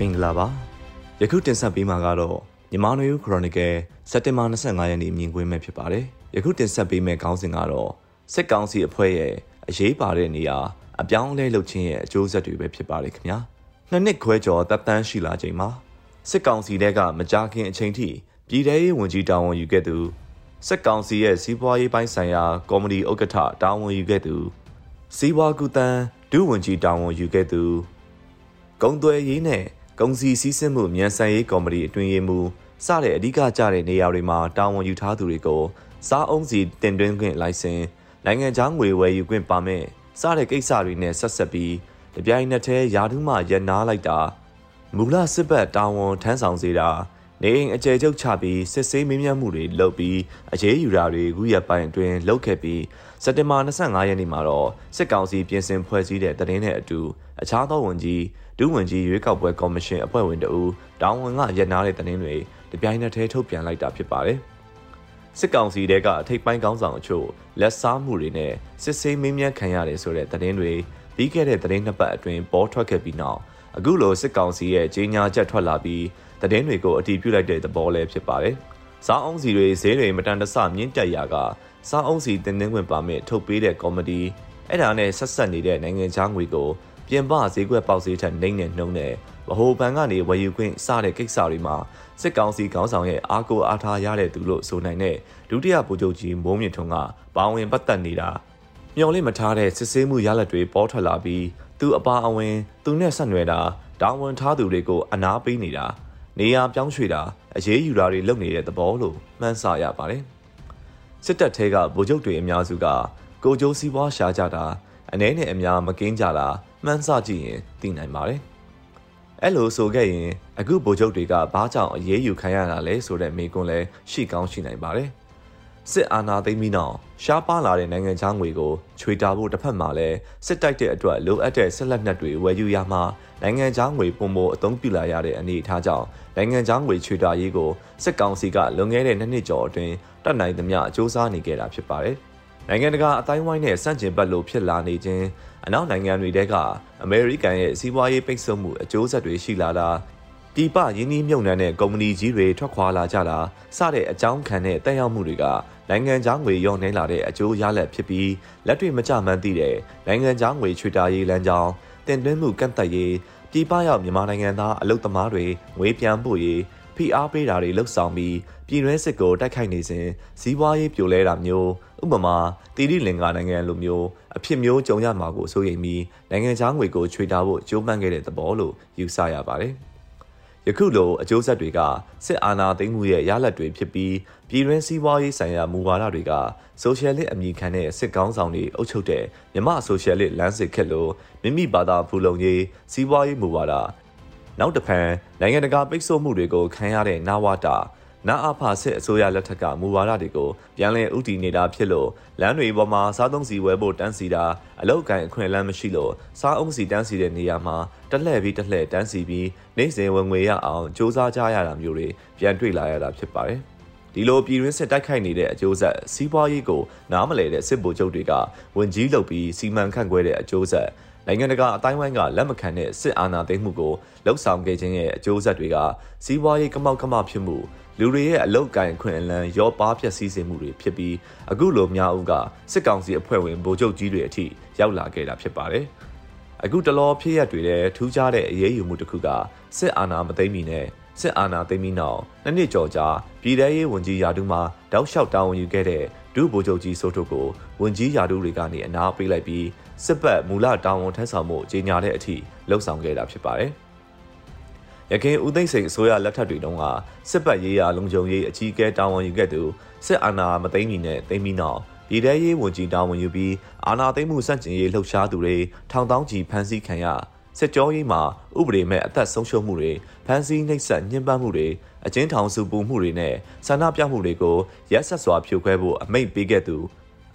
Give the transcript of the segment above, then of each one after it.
မင်္ဂလာပါယခုတင်ဆက်ပေးမှာကတော့မြန်မာနွေဦးခရိုနီကယ်စက်တင်ဘာ25ရက်နေ့မြင်ကွင်းမဲ့ဖြစ်ပါတယ်ယခုတင်ဆက်ပေးမယ့်ခေါင်းစဉ်ကတော့စစ်ကောင်စီအဖွဲ့ရဲ့အရေးပါတဲ့နေရာအပြောင်းအလဲလုပ်ခြင်းရဲ့အကျိုးဆက်တွေပဲဖြစ်ပါတယ်ခင်ဗျာနှစ်နှစ်ခွဲကျော်တပ်တန်းရှိလာချိန်မှာစစ်ကောင်စီတဲကမကြခင်အချိန်ထိပြည်ထရေးဝန်ကြီးတာဝန်ယူခဲ့သူစစ်ကောင်စီရဲ့စီးပွားရေးပိုင်းဆိုင်ရာကော်မတီဥက္ကဋ္ဌတာဝန်ယူခဲ့သူစီးပွားကူတန်းဒုဝန်ကြီးတာဝန်ယူခဲ့သူဂုံသွဲရေးနဲ့ ဂုံစီစီးဆင်းမှုမြန်ဆန်ရေးကော်မတီအတွင်းရေးမှူးစတဲ့အဓိကကျတဲ့နေရာတွေမှာတာဝန်ယူထားသူတွေကိုစားအုံးစီတင်သွင်းခွင့်လိုင်စင်နိုင်ငံခြားငွေဝယ်ယူခွင့်ပါမယ်စတဲ့ကိစ္စတွေနဲ့ဆက်ဆက်ပြီးတပြိုင်နက်တည်းယာထုမှရနာလိုက်တာမူလစစ်ဘက်တာဝန်ထမ်းဆောင်စေတာနေအိမ်အကျယ်ချုပ်ချပြီးစစ်ဆေးမင်းမြတ်မှုတွေလုပ်ပြီးအရေးယူတာတွေခုရက်ပိုင်းအတွင်းလုပ်ခဲ့ပြီး စက်တင်ဘာ25ရက်နေ့မှာတော့စစ်ကောင်စီပြင်ဆင်ဖွဲ့စည်းတဲ့တရင်နဲ့အတူအခြားသောဝန်ကြီးဒုဝန်ကြီးရွေးကောက်ပွဲကော်မရှင်အဖွဲ့ဝင်တို့တောင်းဝန်ကရနာတဲ့တရင်တွေတပြိုင်နက်တည်းထုတ်ပြန်လိုက်တာဖြစ်ပါတယ်စစ်ကောင်စီတဲကအထိပ်ပိုင်းကောင်းဆောင်အချို့လက်စားမှုတွေနဲ့စစ်ဆေးမင်းမြတ်ခံရတယ်ဆိုတဲ့သတင်းတွေပြီးခဲ့တဲ့သတင်းနှစ်ပတ်အတွင်းပေါ်ထွက်ခဲ့ပြီးနောက်အခုလိုစစ်ကောင်စီရဲ့ကြေညာချက်ထွက်လာပြီးသတင်းတွေကိုအတည်ပြုလိုက်တဲ့သဘောလည်းဖြစ်ပါတယ်။စားအုံးစီတွေဈေးတွေမတန်တဆမြင့်တက်ရာက စားအုံးစီတင်သွင်းခွင့်ပါမစ်ထုတ်ပေးတဲ့ကော်မတီအဲ့ဒါနဲ့ဆက်ဆက်နေတဲ့နိုင်ငံခြားငွေကိုပြင်ပဈေးကွက်ပေါက်ဈေးထက်နှိမ့်နေနှုံးတဲ့ဗဟိုဘဏ်ကနေဝယ်ယူခွင့်စတဲ့ကိစ္စတွေမှာစစ်ကောင်စီခေါင်းဆောင်ရဲ့အားကိုအားထားရတဲ့သူလို့ဆိုနိုင်တဲ့ဒုတိယဗိုလ်ချုပ်ကြီးမိုးမြင့်ထွန်းကပါဝင်ပတ်သက်နေတာမျော်လင့်မထားတဲ့စစ်ဆေးမှုရလဒ်တွေပေါ်ထွက်လာပြီးသူအပါအဝင်သူနဲ့ဆက်နွယ်တာတာဝန်ထားသူတွေကိုအနာပေးနေတာနေရာပြောင်းရွှေ့တာအရေးယူတာတွေလုပ်နေတဲ့သဘောလို့မှန်းဆရပါတယ် စစ်တပ်ထဲကဗိုလ်ချုပ်တွေအများစုကကိုကျိုးစီးပွားရှာကြတာအနည်းနဲ့အများမကင်းကြတာမှန်းဆကြည့်ရင်သိနိုင်ပါတယ်အဲ့လိုဆိုခဲ့ရင်အခုဗိုလ်ချုပ်တွေကဘာကြောင့်အရေးယူခံရတာလဲဆိုတဲ့မေးခွန်းလဲရှိကောင်းရှိနိုင်ပါတယ်စစ်အာဏာသိမ်းပြီးနောက်ရှားပါလာတဲ့နိုင်ငံခြားငွေကိုချွေတာဖို့တစ်ဖက်မှာလည်းစစ်တိုက်တဲ့အတွက်လိုအပ်တဲ့ဆက်လက်နက်တွေဝယ်ယူရမှာနိုင်ငံခြားငွေပုံမအသုံးပြုလာရတဲ့အနေအထားကြောင့်နိုင်ငံခြားငွေချွေတာရေးကိုစစ်ကောင်စီကလွန်ခဲ့တဲ့နှစ်နှစ်ကျော်အတွင်း တတ်နိုင်သမျှအကျိုးစားနေခဲ့တာဖြစ်ပါတယ်။နိုင်ငံတကာအတိုင်းဝိုင်းနဲ့စန့်ကျင်ဘက်လိုဖြစ်လာနေခြင်းအနောက်နိုင်ငံတွေတဲကအမေရိကန်ရဲ့စီးပွားရေးပိတ်ဆို့မှုအကျိုးဆက်တွေရှိလာတာဒီပရင်းနှီးမြုပ်နှံတဲ့ကုမ္ပဏီကြီးတွေထွက်ခွာလာကြတာစတဲ့အကြောင်းခံတဲ့တက်ရောက်မှုတွေကနိုင်ငံခြားငွေရောင်းနေလာတဲ့အကျိုးရလဒ်ဖြစ်ပြီးလက်တွေ့မကျမှန်းသိတဲ့နိုင်ငံခြားငွေချွေတာရေးလမ်းကြောင်းတင်သွင်းမှုကန့်သက်ရေးပြည်ပရောက်မြန်မာနိုင်ငံသားအလုပ်သမားတွေငွေပြန်ပို့ရေး ဖိအားပေးတာတွေလှုပ်ဆောင်ပြီးပြည်တွင်းစစ်ကိုတိုက်ခိုက်နေစဉ်ဇီးပွားရေးပြိုလဲတာမျိုးဥပမာတီရီလင်္ကာနိုင်ငံလိုမျိုးအဖြစ်မျိုးကြုံရမှာကိုစိုးရိမ်ပြီးနိုင်ငံခြားငွေကိုချွေတာဖို့ကြိုးပမ်းခဲ့တဲ့သဘောလို့ယူဆရပါတယ်။ယခုလိုအကျိုးဆက်တွေကစစ်အာဏာသိမ်းမှုရဲ့ရလဒ်တွေဖြစ်ပြီးပြည်တွင်းစီးပွားရေးဆိုင်ရာမူဝါဒတွေကဆိုရှယ်လစ်အမည်ခံတဲ့စစ်ကောင်းဆောင်တွေအုပ်ချုပ်တဲ့မြမဆိုရှယ်လစ်လမ်းစစ်ခက်လို့မိမိဘာသာဖူလုံရေးစီးပွားရေးမူဝါဒ နောက်တစ်ဖန်နိုင်ငံတကာပိတ်ဆို့မှုတွေကိုခံရတဲ့နာဝတာနာအဖစစ်အစိုးရလက်ထက်ကမူဝါဒတွေကိုပြန်လည်ဥတီနေတာဖြစ်လို့လမ်းတွေပေါ်မှာစားသုံးစီဝဲဖို့တန်းစီတာအလောက်ကန်အခွင့်အလမ်းမရှိလို့စားအုံးစီတန်းစီတဲ့နေရာမှာတက်လှည့်ပြီးတက်လှည့်တန်းစီပြီးနေစဉ်ဝင်ငွေရအောင်စ조사ကြရတာမျိုးတွေပြန်တွေ့လာရတာဖြစ်ပါတယ်ဒီလိုပြည်ရင်းစစ်တိုက်ခိုက်နေတဲ့အကျိုးဆက်စီးပွားရေးကိုနားမလည်တဲ့စစ်ဗိုလ်ချုပ်တွေကဝင်ကြီးလုပ်ပြီးစီမံခန့်ခွဲတဲ့အကျိုးဆက် နိုင်ငံတကာအတိုင်းဝိုင်းကလက်မခံတဲ့စစ်အာဏာသိမ်းမှုကိုလှုပ်ဆောင်ခဲ့ခြင်းရဲ့အကျိုးဆက်တွေကစီးပွားရေးကမောက်ကမဖြစ်မှုလူတွေရဲ့အလုတ်ကင်ခွင့်အလံရောပါပြက်စီးစေမှုတွေဖြစ်ပြီးအခုလိုများဦးကစစ်ကောင်စီအဖွဲ့ဝင်ဗိုလ်ချုပ်ကြီးတွေအထိရောက်လာခဲ့တာဖြစ်ပါတယ်။အခုတလောဖြစ်ရက်တွေတဲ့ထူးခြားတဲ့အရေးယူမှုတစ်ခုကစစ်အာဏာမသိမ်းမီနဲ့စစ်အာဏာသိမ်းပြီးနောက်နှစ်နှစ်ကျော်ကြာပြည်ထရေးဝန်ကြီးရာထူးမှာတောက်လျှောက်တာဝန်ယူခဲ့တဲ့ ဒုဗိုလ်ချုပ်ကြီးစိုးထုတ်ကိုဝန်ကြီးရာထူးတွေကနေအနာပေးလိုက်ပြီးစစ်ပတ်မူလတာဝန်ထမ်းဆောင်မှုကြီးညာတဲ့အထိလှုပ်ဆောင်ခဲ့တာဖြစ်ပါတယ်။ရခိုင်ဦးသိန်းစိန်အစိုးရလက်ထက်တွေတုန်းကစစ်ပတ်ရေးရာလုံခြုံရေးအကြီးအကဲတာဝန်ယူခဲ့သူစစ်အာဏာမသိမ်းမီနဲ့သိမ်းပြီးနောက်ပြည်ထရေးဝန်ကြီးတာဝန်ယူပြီးအာဏာသိမ်းမှုစန့်ကျင်ရေးလှုပ်ရှားသူတွေထောင်တောင်းကြီးဖမ်းဆီးခံရ စစ်ကြောရေးမှာဥပဒေမဲ့အသက်ဆုံးရှုံးမှုတွေဖမ်းဆီးနှိပ်စက်ညှဉ်းပန်းမှုတွေအကျဉ်းထောင်စုပူမှုတွေနဲ့ဆန္ဒပြမှုတွေကိုရက်ဆက်စွာဖြိုခွဲဖို့အမိန့်ပေးခဲ့သူ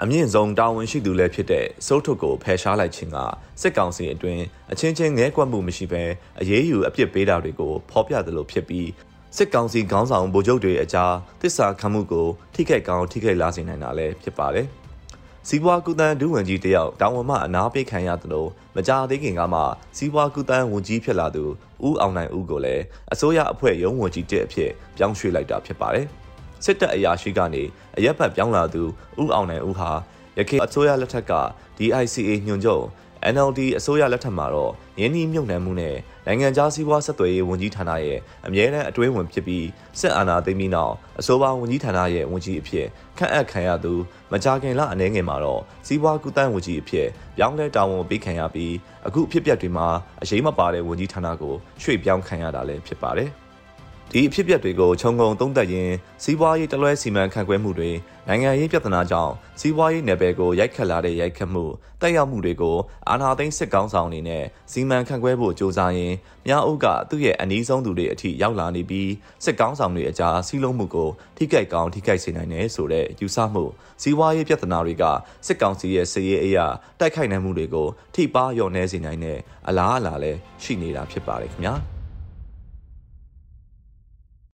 အမြင့်ဆုံးတာဝန်ရှိသူလည်းဖြစ်တဲ့စိုးထုတ်ကိုဖယ်ရှားလိုက်ခြင်းကစစ်ကောင်စီအတွင်းအချင်းချင်းငဲကွက်မှုမရှိဘဲအရေးယူအပြစ်ပေးတာတွေကိုဖော်ပြသလိုဖြစ်ပြီးစစ်ကောင်စီခေါင်းဆောင်ဗိုလ်ချုပ်တွေအကြားတစ္ဆာခံမှုကိုထိခိုက်ကောင်းထိခိုက်လာစေနိုင်တာလည်းဖြစ်ပါတယ်။ စီးပွားကူတန်းဒုဝန်ကြီးတယောက်တာဝန်မှအနာပေးခံရသလိုမကြာသေးခင်ကမှစီးပွားကူတန်းဝန်ကြီးဖြစ်လာသူဦးအောင်နိုင်ဦးကိုလည်းအစိုးရအဖွဲ့ရုံးဝန်ကြီးတဲ့အဖြစ်ပြောင်းရွှေ့လိုက်တာဖြစ်ပါတယ်။စစ်တပ်အရာရှိကနေအရက်ဖတ်ပြောင်းလာသူဦးအောင်နိုင်ဦးဟာရခိုင်အစိုးရလက်ထက်က DICA ညွှန်ချုပ် NLD အစိုးရလက်ထက်မှာတော့ရင်းနှီးမြှုပ်နှံမှုနဲ့နိုင်ငံခြားစီးပွားဆက်သွယ်ရေးဝန်ကြီးဌာနရဲ့အမြဲတမ်းအတွင်းဝင်ဖြစ်ပြီးစစ်အာဏာသိမ်းပြီးနောက်အဆိုပါဝန်ကြီးဌာနရဲ့ဝန်ကြီးအဖြစ်ခန့်အပ်ခံရသူမကြာခင်လအနေငယ်မှာတော့စီးပွားကူးတန်းဝန်ကြီးအဖြစ်ပြောင်းလဲတာဝန်ပေးခံရပြီးအခုဖြစ်ပျက်တွေမှာအရေးမပါတဲ့ဝန်ကြီးဌာနကိုရွှေ့ပြောင်းခံရတာလည်းဖြစ်ပါတယ်။ ဒီအဖြစ်အပျက်တွေကိုခြုံငုံသုံးသပ်ရင်းစီးပွားရေးတလွဲစီမံခန့်ခွဲမှုတွေနိုင်ငံရေးပြဿနာကြောင့်စီးပွားရေးနယ်ပယ်ကိုရိုက်ခတ်လာတဲ့ရိုက်ခတ်မှုတက်ရောက်မှုတွေကိုအာဏာသိမ်းစစ်ကောင်ဆောင်အနေနဲ့စီမံခန့်ခွဲဖို့ကြိုးစားရင်းမြောက်အုပ်ကသူ့ရဲ့အနီးဆုံးသူတွေအထိရောက်လာနေပြီးစစ်ကောင်ဆောင်တွေအကြားစီးလုံးမှုကိုထိခိုက်ကောင်းထိခိုက်စေနိုင်တယ်ဆိုတဲ့ယူဆမှုစီးပွားရေးပြဿနာတွေကစစ်ကောင်စီရဲ့စည်ရေးအရာတိုက်ခိုက်နိုင်မှုတွေကိုထိပါလျော့နေစေနိုင်တဲ့အလားအလာလည်းရှိနေတာဖြစ်ပါတယ်ခင်ဗျာ။